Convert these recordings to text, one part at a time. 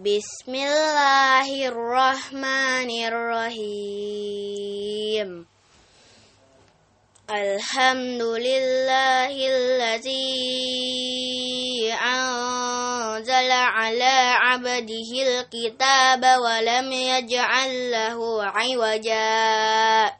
بسم الله الرحمن الرحيم الحمد لله الذي أنزل على عبده الكتاب ولم يجعل له عوجا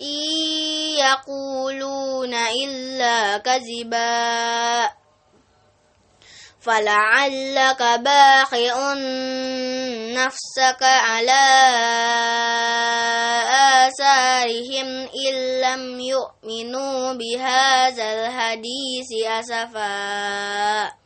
إن يقولون إلا كذبا فلعلك باخع نفسك على آثارهم إن لم يؤمنوا بهذا الحديث أسفا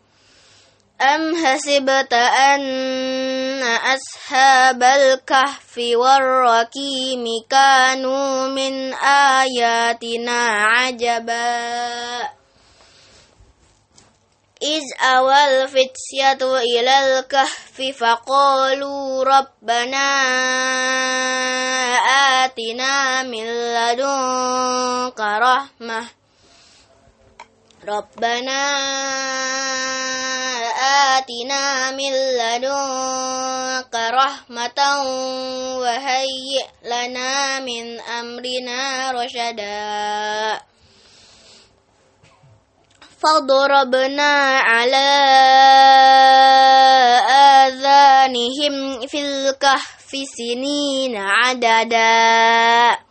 أم حسبت أن أصحاب الكهف والركيم كانوا من آياتنا عجبا إذ أوى الفتية إلى الكهف فقالوا ربنا آتنا من لدنك رحمة ربنا آتنا من لدنك رحمة وهيئ لنا من أمرنا رشدا. فضربنا على آذانهم في الكهف سنين عددا.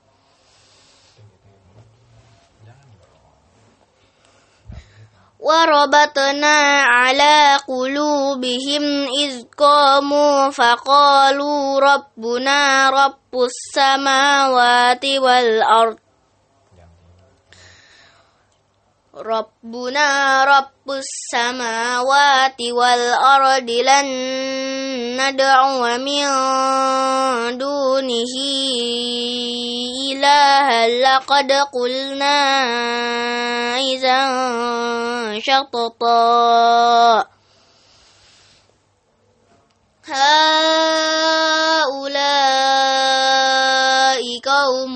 وربطنا على قلوبهم إذ قاموا فقالوا ربنا رب السماوات والأرض ربنا رب السماوات والأرض لن ندعو من دونه إلها لقد قلنا إذا شططا. هؤلاء قوم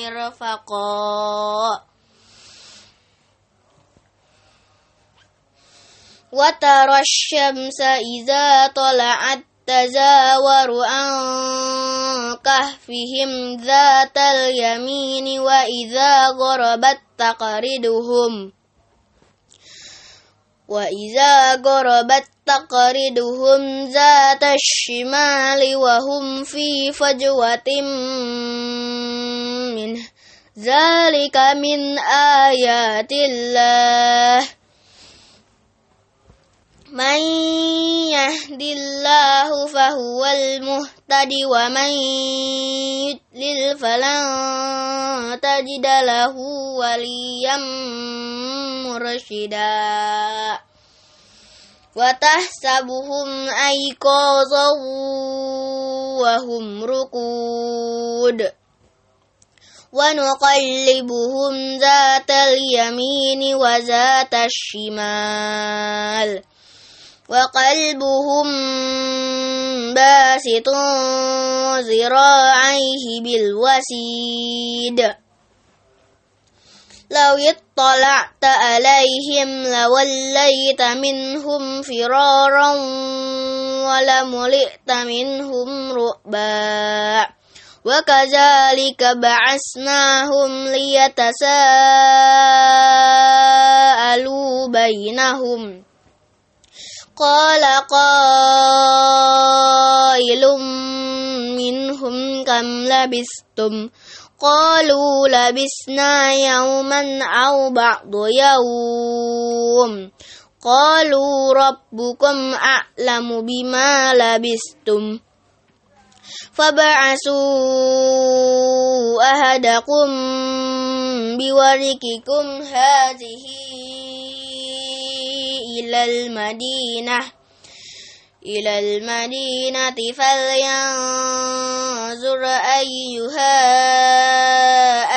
مرفقا وترى الشمس إذا طلعت تزاور عن كهفهم ذات اليمين وإذا غربت تقرضهم. وإذا غربت تقرضهم ذات الشمال وهم في فجوة منه ذلك من آيات الله من يهد الله فهو المهتد ومن يضلل فلن تجد له وليا مرشدا وتحسبهم أيقاظا وهم ركود ونقلبهم ذات اليمين وذات الشمال. وقلبهم باسط ذراعيه بالوسيد. لو اطلعت عليهم لوليت منهم فرارا ولملئت منهم رؤبا. وكذلك بعثناهم ليتساءلوا بينهم قال قائل منهم كم لبستم قالوا لبسنا يوما أو بعض يوم قالوا ربكم أعلم بما لبستم فبعثوا أهدكم بورككم هذه إلى المدينة إلى المدينة فلينظر أيها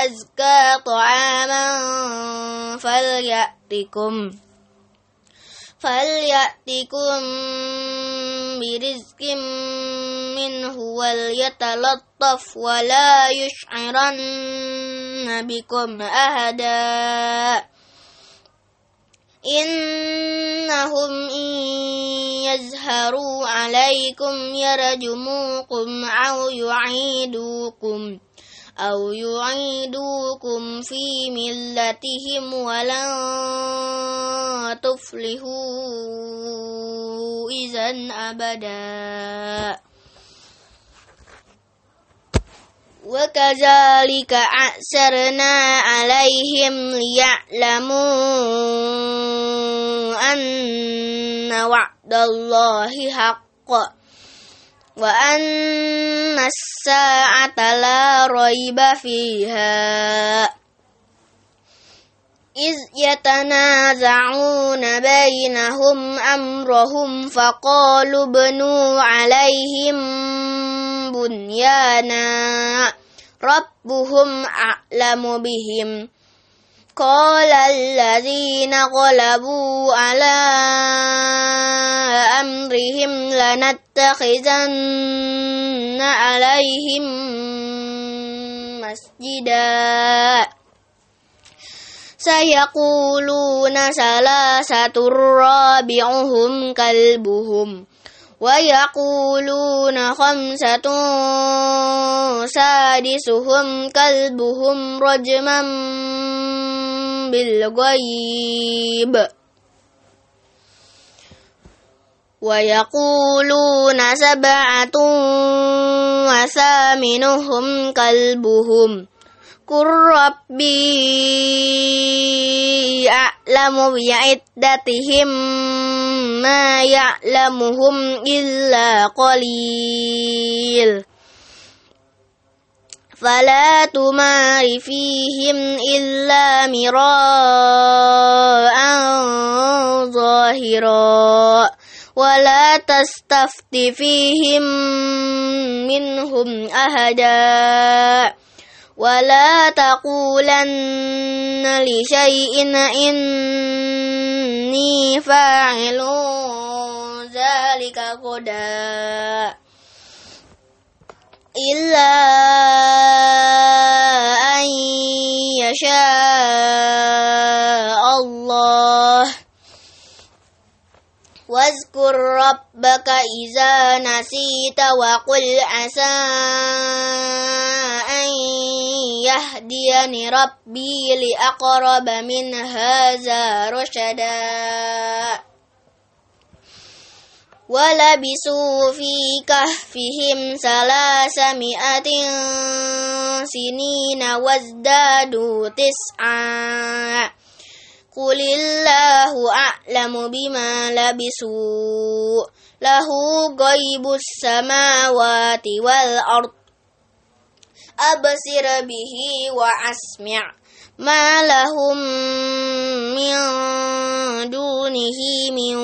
أزكى طعاما فليأتكم. فليأتكم برزق منه وليتلطف ولا يشعرن بكم أهدا إنهم إن يزهروا عليكم يرجموكم أو يعيدوكم أو يعيدوكم في ملتهم ولن تفلحوا إذا أبدا وكذلك أعسرنا عليهم ليعلموا أن وعد الله حق وأن الساعة لا ريب فيها إذ يتنازعون بينهم أمرهم فقالوا ابنوا عليهم بنيانا ربهم أعلم بهم قال الذين غلبوا على أمرهم لنتخذن عليهم مسجدا. سيقولون ثلاثة رابعهم كلبهم. ويقولون خمسة سادسهم كلبهم رجما بالغيب. ويقولون سبعة وثامنهم كلبهم. قل ربي أعلم بعدتهم ما يعلمهم إلا قليل. فلا تمار فيهم إلا مراء ظاهرا ولا تستفت فيهم منهم أهدا ولا تقولن لشيء إني فاعل ذلك غدا إلا أن يشاء الله واذكر ربك إذا نسيت وقل عسى أن يهديني ربي لأقرب من هذا رشدا. ولبسوا في كهفهم ثلاثمائة سنين وازدادوا تسعا. قل الله أعلم بما لبسوا له غيب السماوات والأرض أبصر به وأسمع ما لهم من دونه من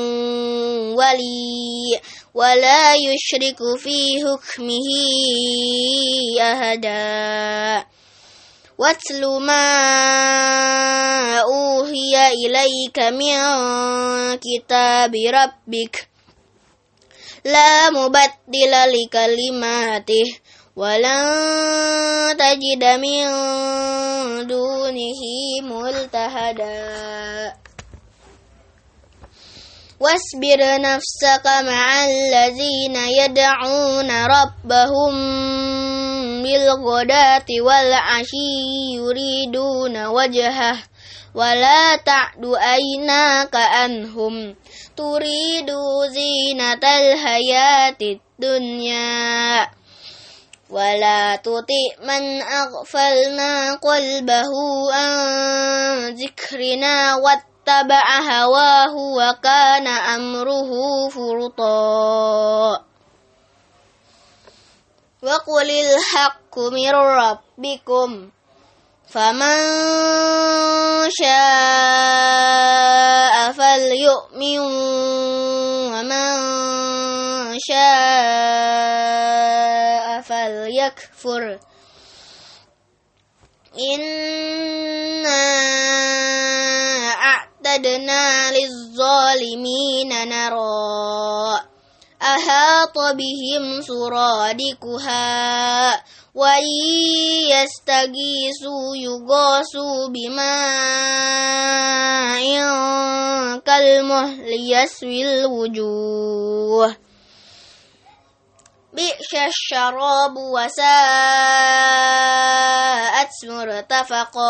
ولي ولا يشرك في حكمه أهدا واتل ما أوهي إليك من كتاب ربك لا مبدل لكلماته ولن تجد من دونه ملتهدا واصبر نفسك مع الذين يدعون ربهم بالغداة والعشي يريدون وجهه. ولا تعد أيناك عنهم. تريد زينة الحياة الدنيا. ولا تطع من أغفلنا قلبه عن ذكرنا واتبع هواه وكان أمره فرطا. وقل الحق من ربكم فمن شاء فليؤمن ومن شاء فليكفر. إنا أعتدنا للظالمين نرى أحاط بهم سرادقها وإن يستغيثوا يغاثوا بماء كالمهل يسوي الوجوه بئس الشراب وساءت مرتفقا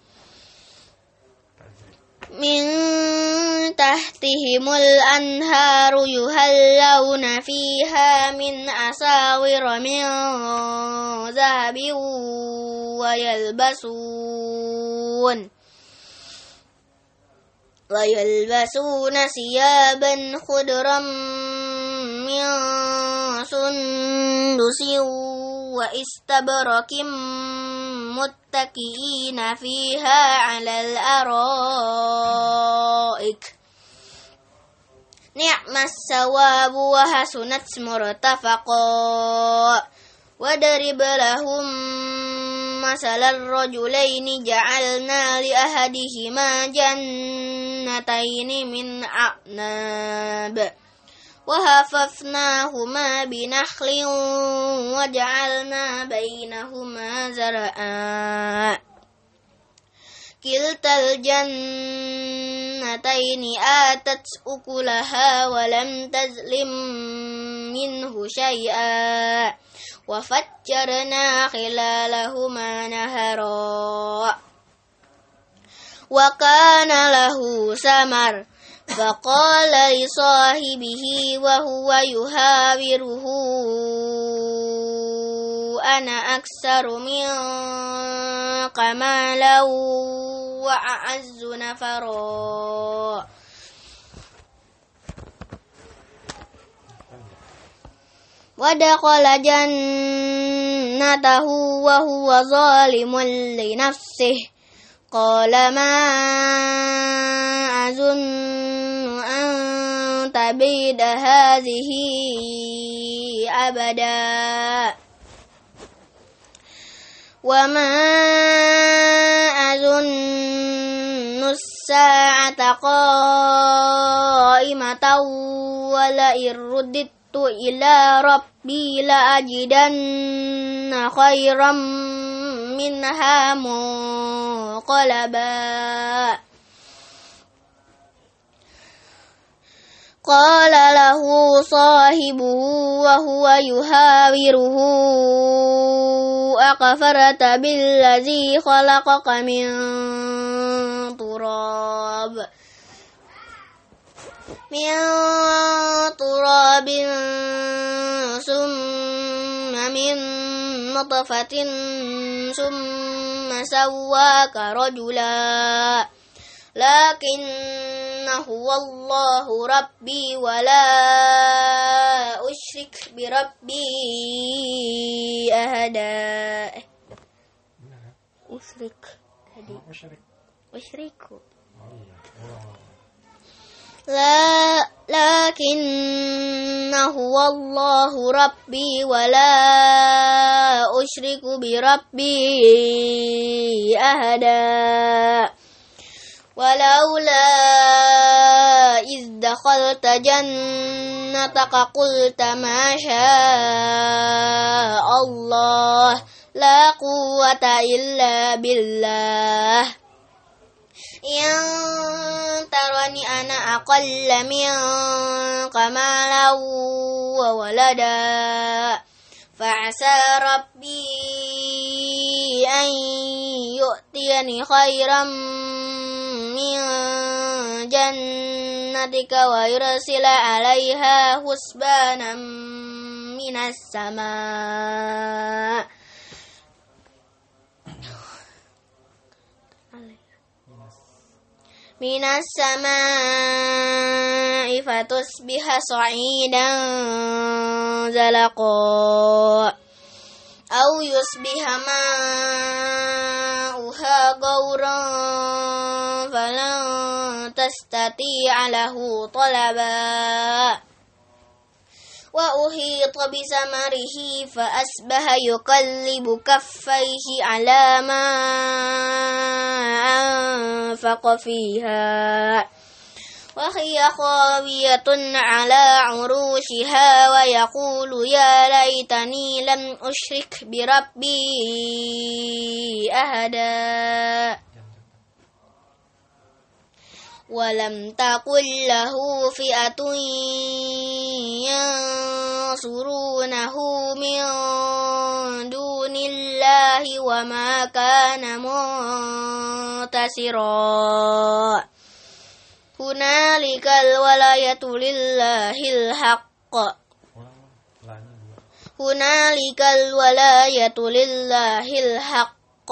من تحتهم الأنهار يهلون فيها من أساور من ذهب ويلبسون ويلبسون ثيابا خضرا من سندس وإستبرك متكئين فيها على الأرائك. نعم الثواب وحسنت مرتفقا. وضرب لهم مثل الرجلين جعلنا لأحدهما جنتين من أعناب. وهففناهما بنخل وجعلنا بينهما زرعا كلتا الجنتين آتت أكلها ولم تظلم منه شيئا. وفجرنا خلالهما نهرا. وكان له ثمر فقال لصاحبه وهو يهاوره أنا أكثر منك مالا وأعز نفرا. ودخل جنته وهو ظالم لنفسه. قال ما أظن أن تبيد هذه أبدا وما أظن الساعة قائمة ولئن رددت إلى ربي لأجدن خيرا منها منقلبا. قال له صاحبه وهو يهاوره أكفرت بالذي خلقك من تراب. من تراب ثم من نطفة ثم سواك رجلا لكن هو الله ربي ولا أشرك بربي أهدا أشرك. أشرك. لا لكن هو الله ربي ولا أشرك بربي أهدا ولولا إذ دخلت جنتك قلت ما شاء الله لا قوة إلا بالله. إن ترني أنا أقل منك مالا وولدا. فعسى ربي أن يؤتيني خيرا من جنتك ويرسل عليها حسبانا من السماء. من السماء فتصبح صعيدا زلقا أو يصبح ماؤها غورا فلن تستطيع له طلبا وأحيط بثمره فأصبح يقلب كفيه على ما أنفق فيها. وهي خاوية على عروشها ويقول يا ليتني لم أشرك بربي أهدا ولم تكن له فئة ينصرونه من دون الله وما كان منتصرا هنالك الولاية لله الحق هنالك الولاية لله الحق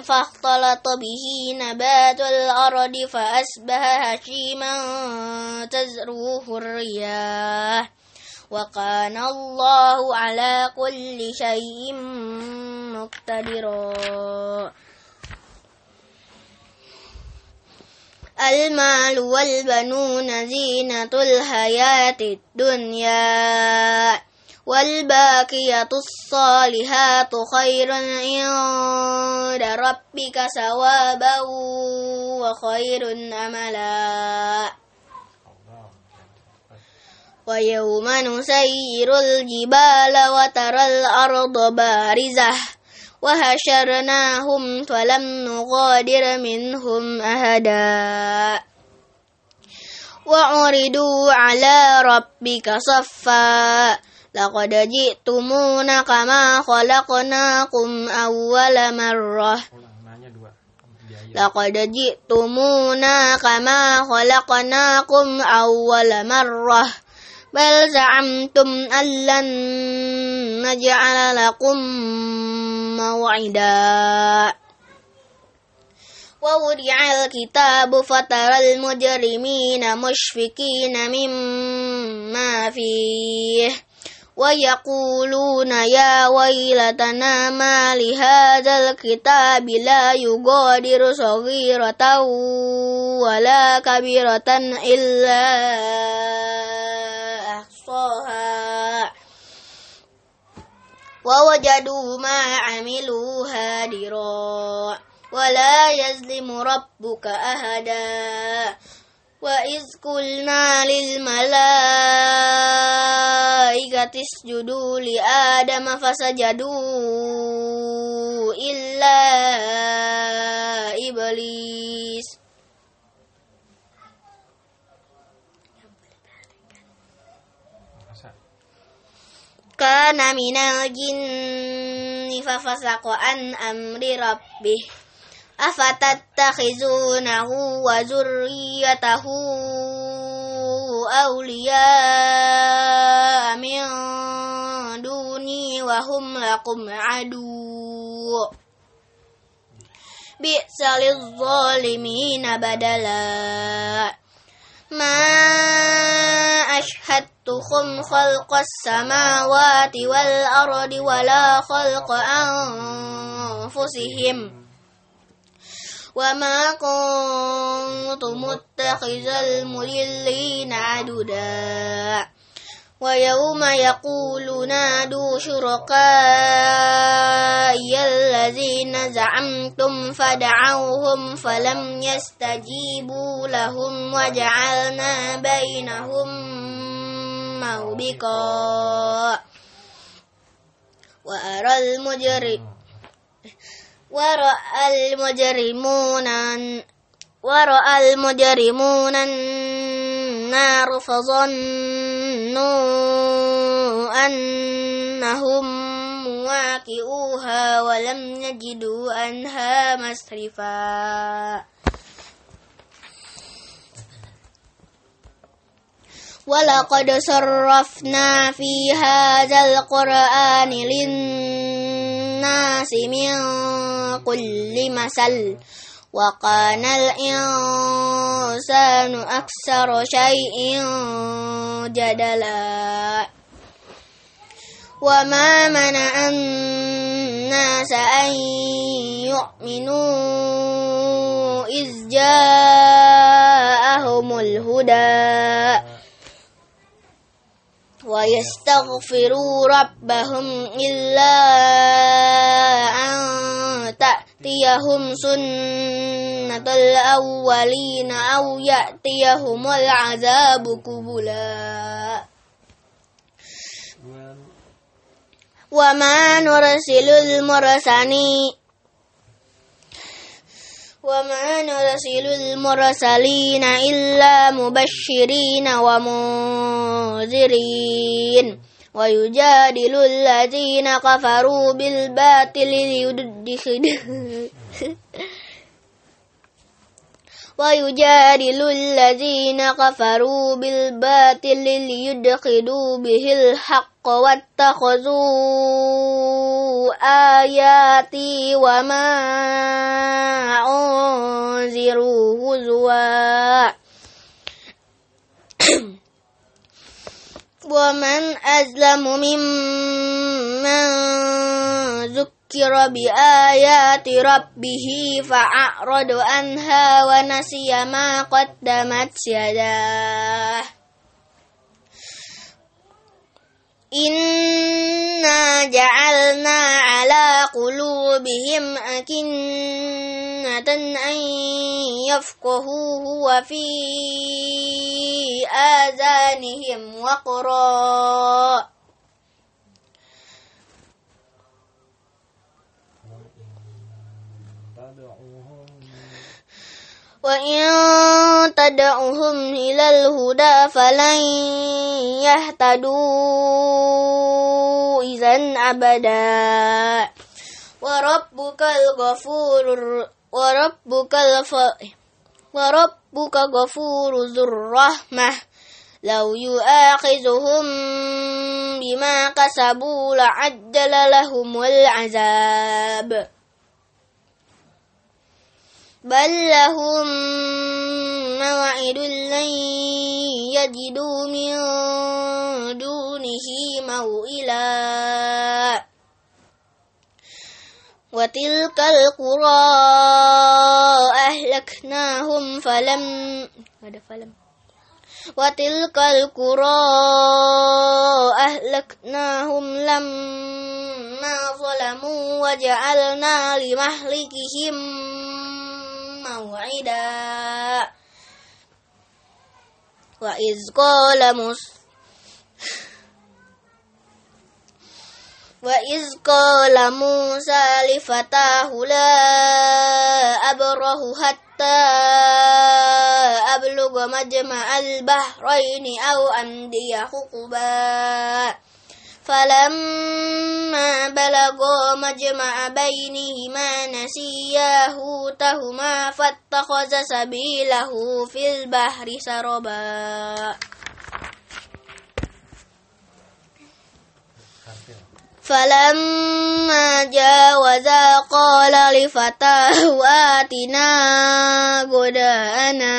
فاختلط به نبات الأرض فأصبح هشيما تزروه الرياح. وكان الله على كل شيء مقتدرا. المال والبنون زينة الحياة الدنيا. والباقيات الصالحات خير عند ربك ثوابا وخير أملا. ويوم نسير الجبال وترى الأرض بارزة وحشرناهم فلم نغادر منهم أهدا وعرضوا على ربك صفا لقد جئتمونا كما خلقناكم أول مرة. لقد جئتمونا كما خلقناكم أول مرة. بل زعمتم أن لن نجعل لكم موعدا. ووضع الكتاب فترى المجرمين مشفقين مما فيه. ويقولون يا ويلتنا ما لهذا الكتاب لا يغادر صغيرة ولا كبيرة إلا أحصاها. ووجدوا ما عملوا هادرا ولا يظلم ربك أحدا. وإذ قلنا للملائكة اسجدوا لآدم فسجدوا إلا إبليس. كان من الجن ففسق عن أمر ربه. أفتتخذونه وذريته أولياء من دوني وهم لكم عدو. بئس للظالمين بدلا. ما أشهدتكم خلق السماوات والأرض ولا خلق أنفسهم وما كنت متخذ المضلين عددا. ويوم يقول نادوا شركائي الذين زعمتم فدعوهم فلم يستجيبوا لهم وجعلنا بينهم موبقا. وأرى المجرم ورأى المجرمون ورأى المجرمون النار فظنوا أنهم مواقعوها ولم يجدوا عنها مصرفا ولقد صرفنا في هذا القرآن للناس من كل مثل وقال الإنسان أكثر شيء جدلا. وما منع الناس أن يؤمنوا إذ جاءهم الهدى. ويستغفروا ربهم إلا أن تأتيهم سنة الأولين أو يأتيهم العذاب قبلا. وما نرسل المرسلين وما نرسل المرسلين إلا مبشرين ومنذرين. ويجادل الذين كفروا بالباطل ليدخلوا ويجادل الذين كفروا بالباطل ليدخلوا به الحق واتخذوا آياتي وما أنذروا هزوا. ومن أظلم ممن ذكر بآيات ربه فأعرض عنها ونسي ما قدمت يداه إنا جعلنا على قلوبهم أكنة أن يفقهوه وفي آذانهم وقرا وإن تدعهم إلى الهدى فلن يهتدوا إذا أبدا وربك الغفور وربك الف وربك غفور ذو الرحمة لو يؤاخذهم بما كسبوا لعجل لهم العذاب بل لهم موعد لن يجدوا من دونه موئلا وتلك القرى أهلكناهم فلم فلم؟ وتلك القرى أهلكناهم لما ظلموا وجعلنا لمهلكهم موعدا. وإذ قال موسى وإذ قال موسى لفتاه لا أبره حتى أبلغ مجمع البحرين أو أمضي حقبا. فلما بلغا مجمع بينهما نسيا حوتهما فاتخذ سبيله في البحر سربا. فلما جاوزا قال لفتاة آتنا غداءنا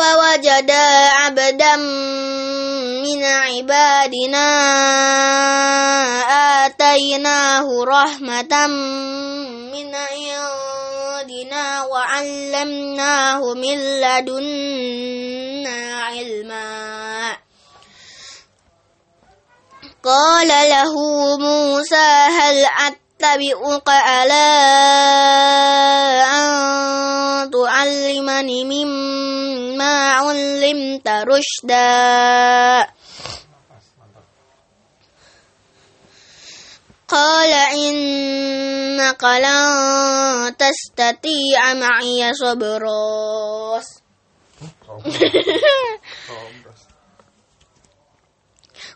فوجدا عبدا من عبادنا آتيناه رحمة من عندنا وعلمناه من لدنا علما. قال له موسى هل أتبعك على أن تعلمني مما علمت رشدا قال إنك لن تستطيع معي صبرا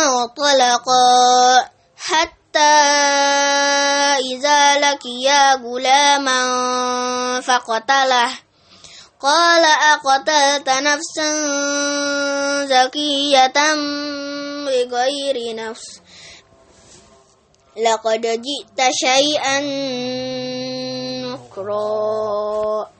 فانطلقا حتى إذا لقيا غلاما فقتله. قال أقتلت نفسا زكية بغير نفس. لقد جئت شيئا نكرا.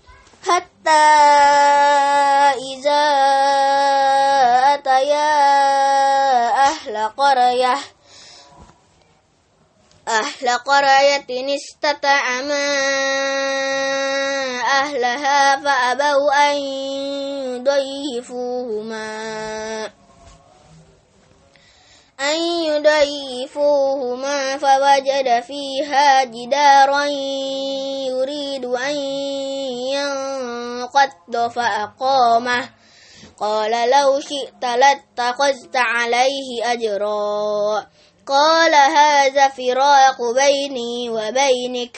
حتى إذا أتيا أهل قرية أهل قرية استطعما أهلها فأبوا أن يضيفوهما. أن يضيفوهما فوجد فيها جدارا يريد أن ينقض فأقامه. قال لو شئت لاتخذت عليه أجرا. قال هذا فراق بيني وبينك.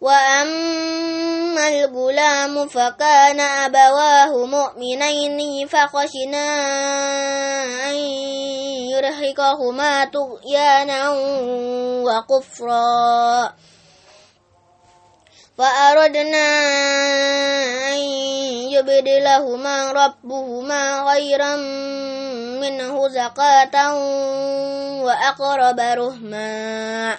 وأما الغلام فكان أبواه مؤمنين فخشنا أن يرهقهما طغيانا وكفرا. فأردنا أن يبدلهما ربهما خيرا منه زكاة وأقرب رحما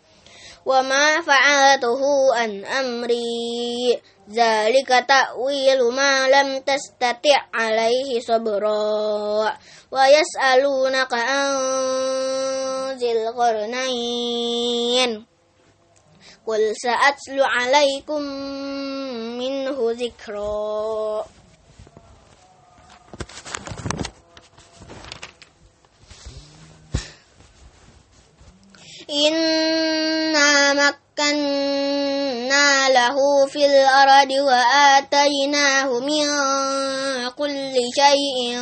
وما فعلته عن أمري ذلك تأويل ما لم تستطع عليه صبرا ويسألونك عن ذي القرنين قل سأتلو عليكم منه ذكرا إنا في الأرض وآتيناه من كل شيء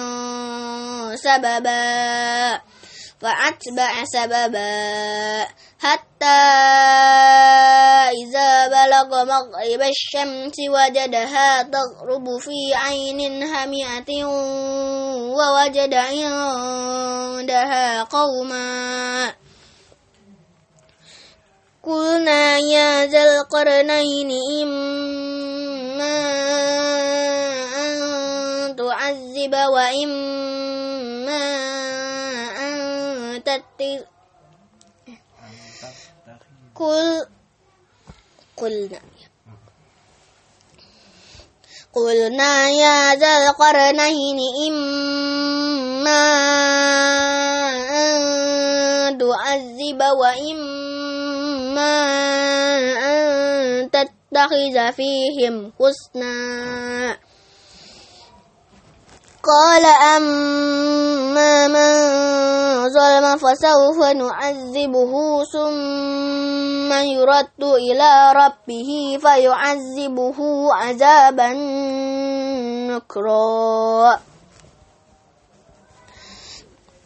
سببا فأتبع سببا حتى إذا بلغ مغرب الشمس وجدها تغرب في عين همئة ووجد عندها قوما. قلنا يا ذا القرنين إما أن تعذب وإما أن تتخذ قل قلنا. قلنا يا ذا القرنين إما أن تعذب وإما أن نتخذ فيهم حسنا قال أما من ظلم فسوف نعذبه ثم يرد إلى ربه فيعذبه عذابا نكرا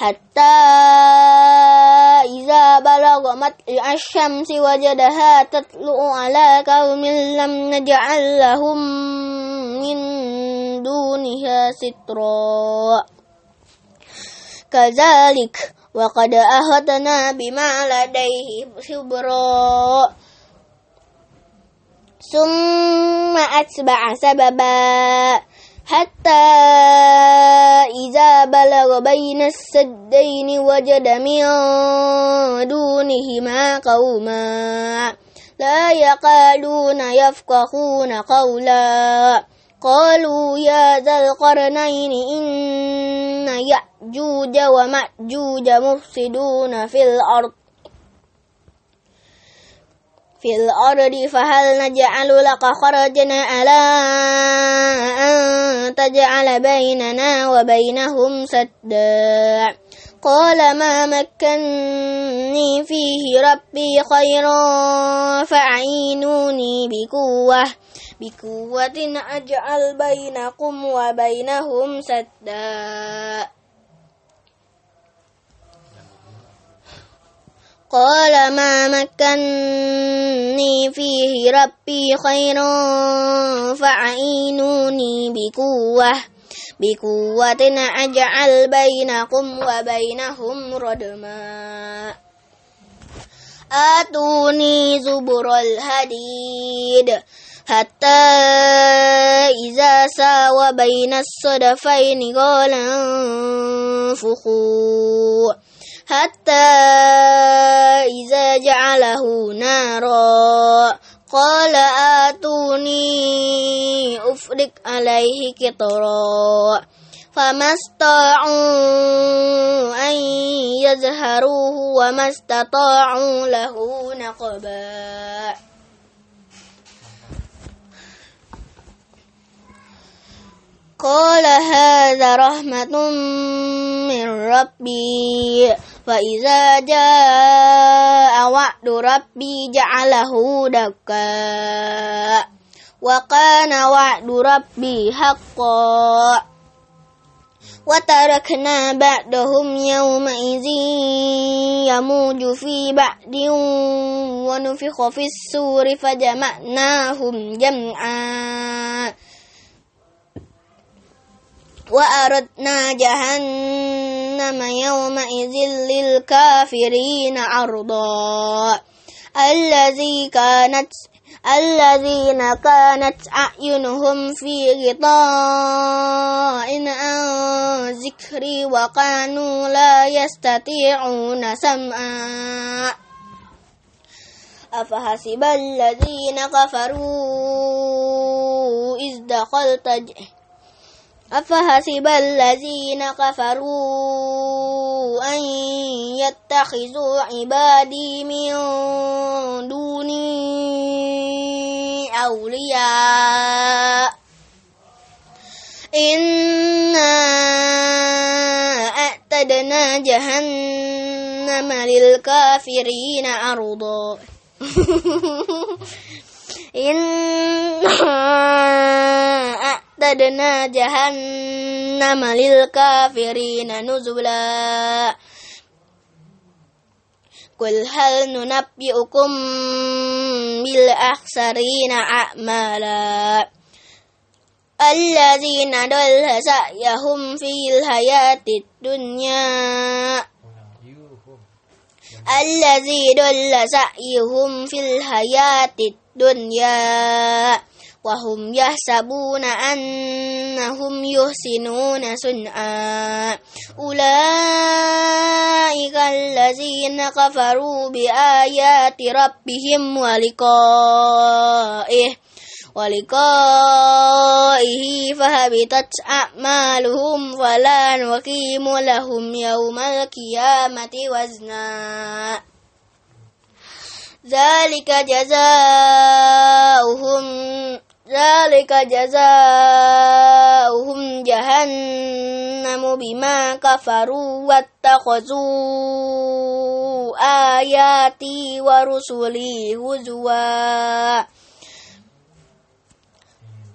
حتى إذا بلغ مطلع الشمس وجدها تطلع على قوم لم نجعل لهم من دونها سترا. كذلك وقد أهدنا بما لديه خبرا. ثم أتبع سببا. حتى إذا بلغ بين السدين وجد من دونهما قوما لا يقالون يفقهون قولا. قالوا يا ذا القرنين إن يأجوج ومأجوج مفسدون في الأرض. في الأرض فهل نجعل لك خرجنا على أن تجعل بيننا وبينهم سدا؟ قال ما مكني فيه ربي خيرا فأعينوني بقوة بقوة أجعل بينكم وبينهم سدا. قال ما مكني فيه ربي خيرا فعينوني بقوة بقوة أجعل بينكم وبينهم ردما. آتوني زبر الهديد حتى إذا ساوى بين الصدفين قال انفخوا. حتى إذا جعله نارا قال آتوني أفرق عليه قطرا فما استطاعوا أن يظهروه وما استطاعوا له نقبا قال هذا رحمة من ربي فإذا جاء وعد ربي جعله دكا وكان وعد ربي حقا. وتركنا بعدهم يومئذ يموج في بعد ونفخ في السور فجمعناهم جمعا. وأردنا جهنم يومئذ للكافرين عرضا. الذي كانت الذين كانت أعينهم في غطاء عن ذكري وكانوا لا يستطيعون سمعا. أفحسب الذين كفروا إذ دخلت أفحسب الذين كفروا أن يتخذوا عبادي من دوني أولياء إنا أعتدنا جهنم للكافرين عرضا إنا أعتدنا جهنم للكافرين نزلا قل هل ننبئكم بالأخسرين أعمالا الذين ضل سعيهم في الحياة الدنيا الذي ضل سعيهم في الحياة الدنيا وهم يحسبون أنهم يحسنون صنعا. أولئك الذين كفروا بآيات ربهم ولقائه ولقائه فهبطت أعمالهم فلا نقيم لهم يوم القيامة وزنا. ذلك جزاؤهم ذلك جزاؤهم جهنم بما كفروا واتخذوا آياتي ورسلي هزوا.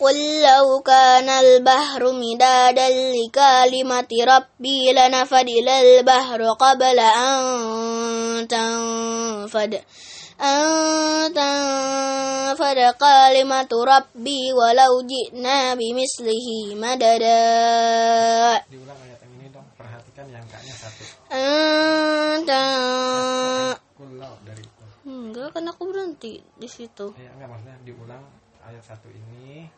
قل لو كان البحر مدادا لكلمة ربي لنفد البحر قبل أن تنفد أن تنفد كلمة ربي ولو جئنا بمثله مددا Diulang ayat yang ini dong, perhatikan yang kaknya satu. Anta Kulau dari itu. Enggak kan aku berhenti di situ. Ya enggak maksudnya diulang ayat satu ini.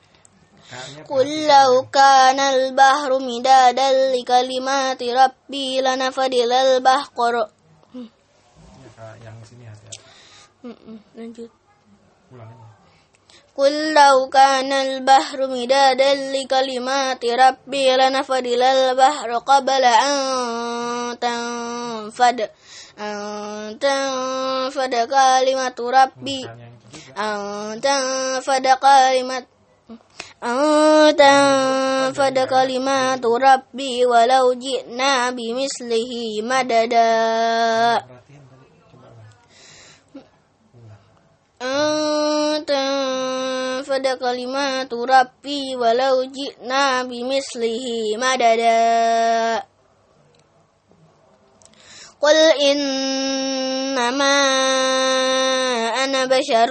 Kaknya قل perhatikan لو كان البحر مدادا لكلمات ربي لنفد البحر Ya, Kak, yang sini hati-hati. Mm-mm, lanjut Ulang aja. قل لو كان البحر مدادا لكلمات ربي لنفد البحر قبل أن تنفد أن تنفد كلمة ربي Bukan yang itu juga. أن تنفد كلمة أن تنفد كلمات ربي ولو جئنا بمثله مددا Perhatiin tadi. Coba ulang. Ulang. أن تنفد كلمات ربي ولو جئنا بمثله مددا قل إنما أنا بشر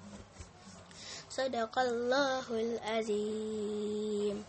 صدق الله العظيم.